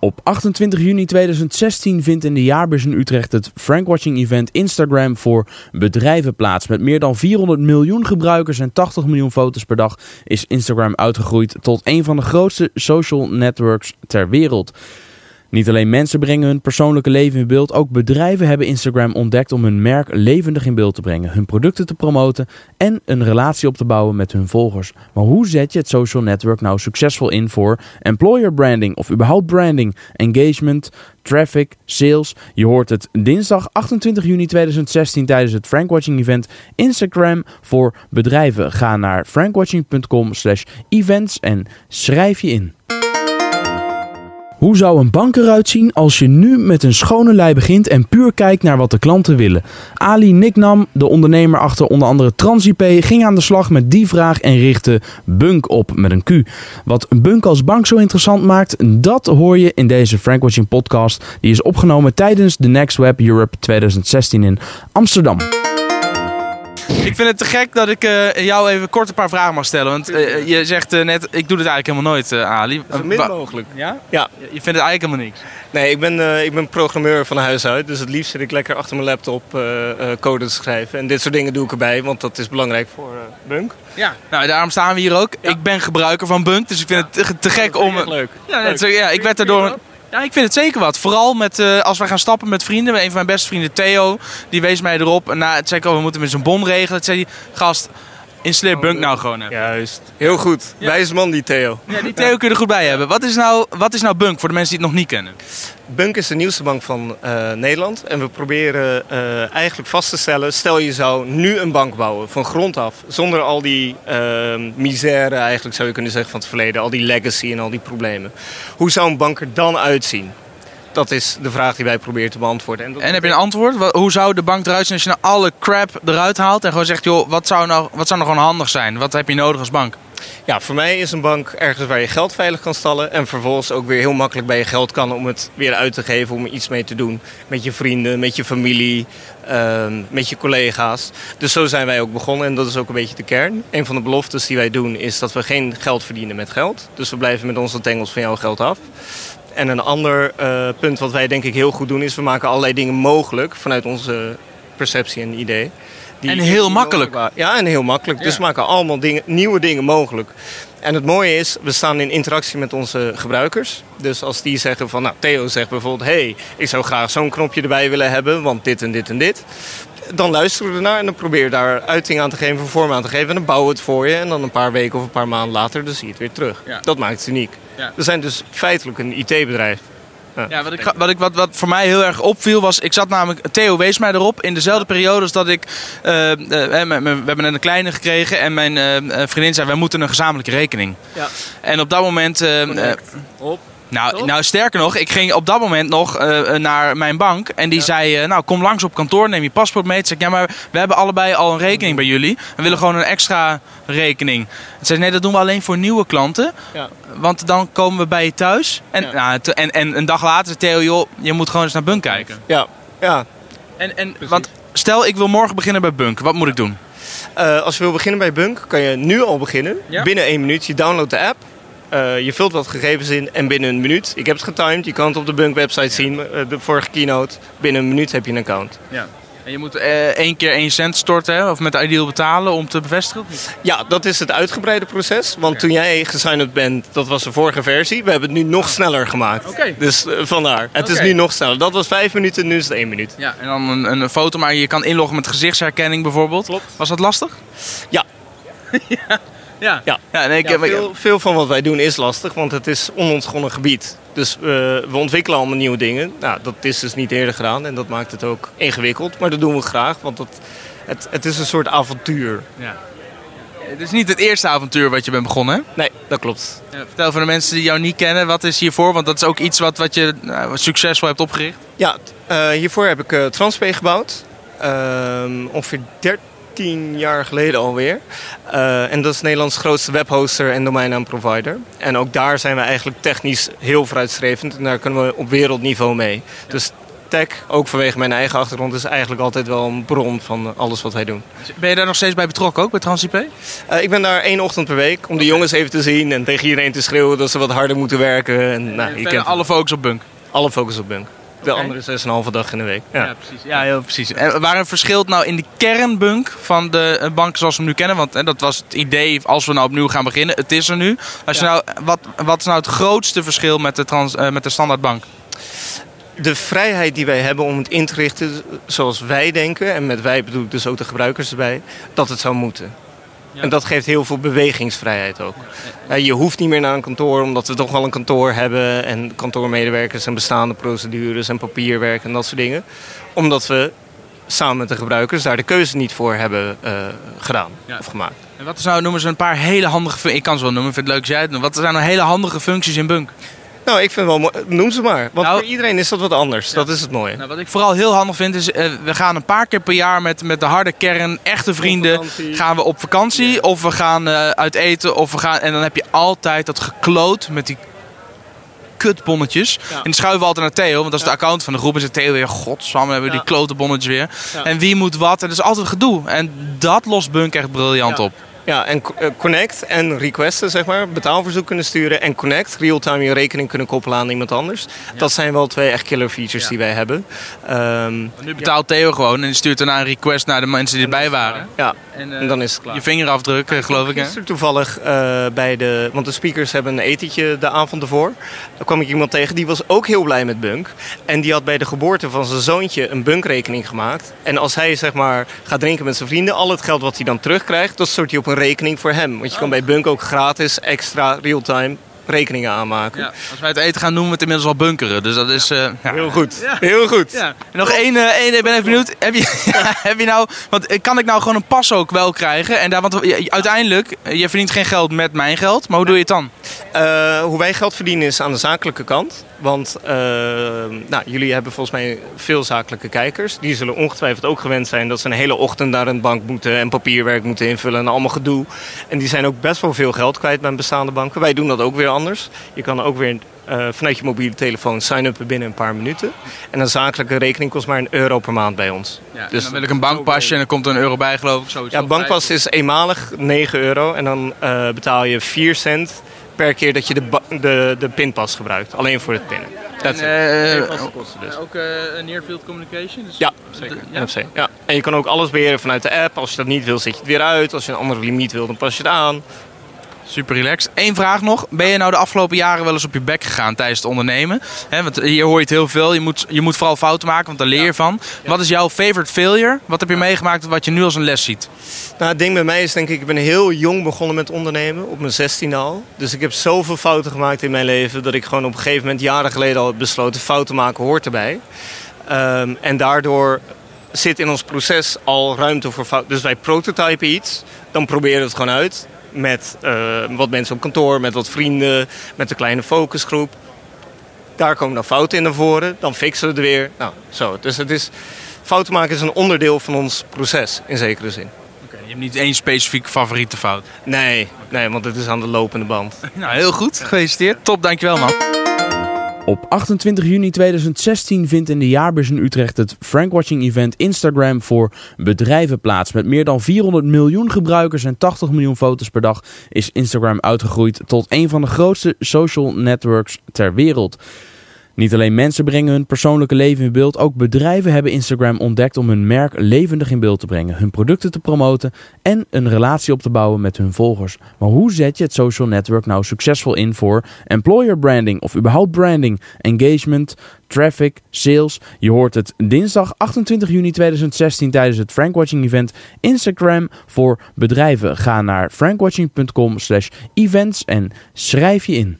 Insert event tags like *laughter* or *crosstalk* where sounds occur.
Op 28 juni 2016 vindt in de jaarbeurs in Utrecht het Frankwatching-event Instagram voor bedrijven plaats. Met meer dan 400 miljoen gebruikers en 80 miljoen foto's per dag is Instagram uitgegroeid tot een van de grootste social networks ter wereld. Niet alleen mensen brengen hun persoonlijke leven in beeld, ook bedrijven hebben Instagram ontdekt om hun merk levendig in beeld te brengen, hun producten te promoten en een relatie op te bouwen met hun volgers. Maar hoe zet je het social network nou succesvol in voor employer branding of überhaupt branding, engagement, traffic, sales? Je hoort het dinsdag 28 juni 2016 tijdens het Frankwatching event Instagram voor bedrijven. Ga naar frankwatching.com/events en schrijf je in. Hoe zou een bank eruit zien als je nu met een schone lei begint en puur kijkt naar wat de klanten willen? Ali Niknam, de ondernemer achter onder andere TransIP, ging aan de slag met die vraag en richtte Bunk op met een Q. Wat Bunk als bank zo interessant maakt, dat hoor je in deze Frankwatching podcast. Die is opgenomen tijdens de Next Web Europe 2016 in Amsterdam. Ik vind het te gek dat ik uh, jou even kort een paar vragen mag stellen. Want uh, je zegt uh, net, ik doe dit eigenlijk helemaal nooit, Ali. Zo min mogelijk. Ja? Ja. Je vindt het eigenlijk helemaal niks? Nee, ik ben, ik ben programmeur van huis uit. Dus het liefst zit ik lekker achter mijn laptop code te schrijven. En dit soort dingen doe ik erbij, want dat is belangrijk voor Bunk. Ja, nou daarom staan we hier ook. Ja. Ik ben gebruiker van Bunk, dus ik vind het te, gek om... leuk. Ja, net, ja, ik werd daardoor... Ja, ik vind het zeker wat. Vooral met, uh, als we gaan stappen met vrienden. Een van mijn beste vrienden, Theo, die wees mij erop. En na, het zei ik, oh, we moeten met zo'n bon regelen. Het zei gast, installeer Bunk nou gewoon even. Juist. Heel goed. Ja. Wijs man, die Theo. Ja, die Theo kun je er goed bij hebben. Wat is, nou, wat is nou Bunk voor de mensen die het nog niet kennen? Bunk is de nieuwste bank van uh, Nederland. En we proberen uh, eigenlijk vast te stellen... stel je zou nu een bank bouwen, van grond af... zonder al die uh, misère eigenlijk zou je kunnen zeggen van het verleden... al die legacy en al die problemen. Hoe zou een bank er dan uitzien? Dat is de vraag die wij proberen te beantwoorden. En, en heb je een antwoord? Hoe zou de bank eruit zien als je nou alle crap eruit haalt... en gewoon zegt, joh, wat zou nou, wat zou nou gewoon handig zijn? Wat heb je nodig als bank? Ja, voor mij is een bank ergens waar je geld veilig kan stallen. En vervolgens ook weer heel makkelijk bij je geld kan om het weer uit te geven. Om er iets mee te doen. Met je vrienden, met je familie, uh, met je collega's. Dus zo zijn wij ook begonnen en dat is ook een beetje de kern. Een van de beloftes die wij doen is dat we geen geld verdienen met geld. Dus we blijven met onze tengels van jouw geld af. En een ander uh, punt wat wij denk ik heel goed doen is we maken allerlei dingen mogelijk vanuit onze perceptie en idee. Die en heel makkelijk. Ja, en heel makkelijk. Ja. Dus we maken allemaal dingen, nieuwe dingen mogelijk. En het mooie is, we staan in interactie met onze gebruikers. Dus als die zeggen van, nou Theo zegt bijvoorbeeld... hé, hey, ik zou graag zo'n knopje erbij willen hebben, want dit en dit en dit. Dan luisteren we ernaar en dan proberen we daar uiting aan te geven, vorm aan te geven. En dan bouwen we het voor je. En dan een paar weken of een paar maanden later, dan zie je het weer terug. Ja. Dat maakt het uniek. Ja. We zijn dus feitelijk een IT-bedrijf. Ja, ja, wat, ik, wat, ik, wat, wat voor mij heel erg opviel was, ik zat namelijk, Theo wees mij erop, in dezelfde periode als dat ik, uh, uh, we hebben een kleine gekregen en mijn uh, vriendin zei, wij moeten een gezamenlijke rekening. Ja. En op dat moment... op. Nou, nou, sterker nog, ik ging op dat moment nog uh, naar mijn bank. En die ja. zei, uh, nou kom langs op kantoor, neem je paspoort mee. Toen zei ik, ja maar we hebben allebei al een rekening bij jullie. We willen gewoon een extra rekening. Toen zei nee dat doen we alleen voor nieuwe klanten. Ja. Want dan komen we bij je thuis. En, ja. nou, en, en een dag later zei Theo, joh, je moet gewoon eens naar Bunk kijken. Ja, ja. En, en, want stel, ik wil morgen beginnen bij Bunk. Wat moet ik doen? Uh, als je wil beginnen bij Bunk, kan je nu al beginnen. Binnen één minuut. Je downloadt de app. Uh, je vult wat gegevens in en binnen een minuut, ik heb het getimed, je kan het op de Bunk website ja. zien, uh, de vorige keynote, binnen een minuut heb je een account. Ja. En je moet uh, één keer één cent storten hè? of met Ideal betalen om te bevestigen? Ja, dat is het uitgebreide proces. Want toen jij gesigned bent, dat was de vorige versie. We hebben het nu nog sneller gemaakt. Okay. Dus vandaar. Het okay. is nu nog sneller. Dat was vijf minuten, nu is het één minuut. Ja, en dan een, een foto, maar je kan inloggen met gezichtsherkenning bijvoorbeeld. Klopt. Was dat lastig? Ja. *laughs* *laughs* ja. Ja, ja. ja, nee, ik, ja veel, veel, van wat wij doen is lastig, want het is onontgonnen gebied. Dus uh, we ontwikkelen allemaal nieuwe dingen. Nou, dat is dus niet eerder gedaan en dat maakt het ook ingewikkeld. Maar dat doen we graag, want dat, het, het is een soort avontuur. Ja. Het is niet het eerste avontuur wat je bent begonnen, hè? Nee, dat klopt. Ja, vertel voor de mensen die jou niet kennen, wat is hiervoor? Want dat is ook iets wat, wat je nou, succesvol hebt opgericht. Ja, uh, hiervoor heb ik uh, Transpay gebouwd. ongeveer 13 tien jaar geleden alweer. Uh, en dat is Nederlands grootste webhoster en domeinnaamprovider. En ook daar zijn we eigenlijk technisch heel vooruitstrevend. En daar kunnen we op wereldniveau mee. Dus tech, ook vanwege mijn eigen achtergrond, is eigenlijk altijd wel een bron van alles wat wij doen. Ben je daar nog steeds bij betrokken ook, bij TransIP? Uh, ik ben daar één ochtend per week om de jongens even te zien en tegen iedereen te schreeuwen dat ze wat harder moeten werken. En, nou, je kent alle focus op Bunk? Alle focus op Bunk. De okay. andere zes en een halve dag in de week. Ja, ja precies. Ja, heel precies. En waarin verschilt nou in de kernbunk van de banken zoals we hem nu kennen? Want hè, dat was het idee als we nou opnieuw gaan beginnen. Het is er nu. Als je nou, wat, wat is nou het grootste verschil met de, trans, uh, met de standaardbank? de vrijheid die wij hebben om het in te richten zoals wij denken, en met wij bedoel ik dus ook de gebruikers erbij, dat het zou moeten. En dat geeft heel veel bewegingsvrijheid ook. Je hoeft niet meer naar een kantoor, omdat we toch wel een kantoor hebben. En kantoormedewerkers en bestaande procedures en papierwerk en dat soort dingen. Omdat we samen met de gebruikers daar de keuze niet voor hebben uh, gedaan of gemaakt. En wat is nou, noemen ze een paar hele handige Ik kan ze wel noemen, ik vind het leuk als jij het noemt. Wat zijn nou hele handige functies in Bunk? Nou, ik vind wel mooi. Noem ze maar. Want nou, voor iedereen is dat wat anders. Dat is het mooie. Nou, wat ik vooral heel handig vind is, uh, we gaan een paar keer per jaar met, met de harde kern, echte vrienden, gaan we op vakantie. Of we gaan uh, uit eten. Of we gaan, en dan heb je altijd dat gekloot met die kutbonnetjes. En die schuiven we altijd naar Theo, want dat is de account van de groep. En zegt Theo weer, godsam, hebben we die klote bonnetjes weer. En wie moet wat. En dat is altijd gedoe. En dat lost Bunk echt briljant op. Ja, en eh, connect en requesten, zeg maar. Betaalverzoek kunnen sturen en connect. Real-time je rekening kunnen koppelen aan iemand anders. Dat zijn wel twee echt killer features die wij hebben. Um, nu betaalt Theo gewoon en stuurt daarna een request naar de mensen die erbij waren. Ja, en, uh, en, dan is het klaar. Je vingerafdruk, geloof ik. Hè? toevallig uh, bij de... Want de speakers hebben een etentje de avond ervoor. Daar kwam ik iemand tegen, die was ook heel blij met Bunk. En die had bij de geboorte van zijn zoontje een Bunk-rekening gemaakt. En als hij, zeg maar, gaat drinken met zijn vrienden... al het geld wat hij dan terugkrijgt, dat stort hij op een rekening voor hem. Want je kan bij Bunk ook gratis extra real-time rekeningen aanmaken. Ja, als wij het eten gaan, noemen we het inmiddels al bunkeren. Dus dat is... Uh, Heel goed. Heel goed. En nog één, uh, één, ik ben even benieuwd. Heb je, *laughs* heb je nou... Want eh, kan ik nou gewoon een pas ook wel krijgen? En daar, want uiteindelijk, je verdient geen geld met mijn geld. Maar hoe doe je het dan? Hoe wij geld verdienen is aan de zakelijke kant. Want nou, jullie hebben volgens mij veel zakelijke kijkers. Die zullen ongetwijfeld ook gewend zijn dat ze een hele ochtend naar een bank moeten en papierwerk moeten invullen en allemaal gedoe. En die zijn ook best wel veel geld kwijt bij bestaande banken. Wij doen dat ook weer anders. Je kan ook weer uh, vanuit je mobiele telefoon sign-uppen binnen een paar minuten. En een zakelijke rekening kost maar een euro per maand bij ons. Ja, dus dan wil ik een bankpasje en dan komt er een euro bij geloof ik. Zoiets ja, bankpas is eenmalig 9 euro en dan betaal je 4 cent per keer dat je de, de, de pinpas gebruikt. Alleen voor het pinnen. Dat is uh, kosten dus. Ook uh, near field communication? Dus ja, zeker. Ja? NFC. Ja. En je kan ook alles beheren vanuit de app. Als je dat niet wil, zet je het weer uit. Als je een andere limiet wil, dan pas je het aan. Super relaxed. Eén vraag nog. Ben je nou de afgelopen jaren wel eens op je bek gegaan tijdens het ondernemen? want hier hoor je het heel veel. Je moet, je moet vooral fouten maken, want daar leer je van. Wat is jouw favorite failure? Wat heb je meegemaakt wat je nu als een les ziet? Nou, het ding bij mij is denk ik, ik ben heel jong begonnen met ondernemen. Op mijn 16 al. Dus ik heb zoveel fouten gemaakt in mijn leven. Dat ik gewoon op een gegeven moment, jaren geleden al heb besloten, fouten maken hoort erbij. Um, en daardoor zit in ons proces al ruimte voor fouten. Dus wij prototypen iets, dan proberen we het gewoon uit met uh, wat mensen op kantoor, met wat vrienden, met een kleine focusgroep. Daar komen dan fouten in naar voren, dan fixen we het weer. Nou, zo. Dus het is, fouten maken is een onderdeel van ons proces, in zekere zin. Okay, je hebt niet één specifiek favoriete fout? Nee, nee, want het is aan de lopende band. *laughs* nou, heel goed. Gefeliciteerd. Top, dankjewel man. Op 28 juni 2016 vindt in de jaarbeurs in Utrecht het Frankwatching Event Instagram voor bedrijven plaats. Met meer dan 400 miljoen gebruikers en 80 miljoen foto's per dag is Instagram uitgegroeid tot een van de grootste social networks ter wereld. Niet alleen mensen brengen hun persoonlijke leven in beeld, ook bedrijven hebben Instagram ontdekt om hun merk levendig in beeld te brengen, hun producten te promoten en een relatie op te bouwen met hun volgers. Maar hoe zet je het social network nou succesvol in voor employer branding of überhaupt branding, engagement, traffic, sales? Je hoort het dinsdag 28 juni 2016 tijdens het Frankwatching event Instagram voor bedrijven. Ga naar frankwatching.com/events en schrijf je in.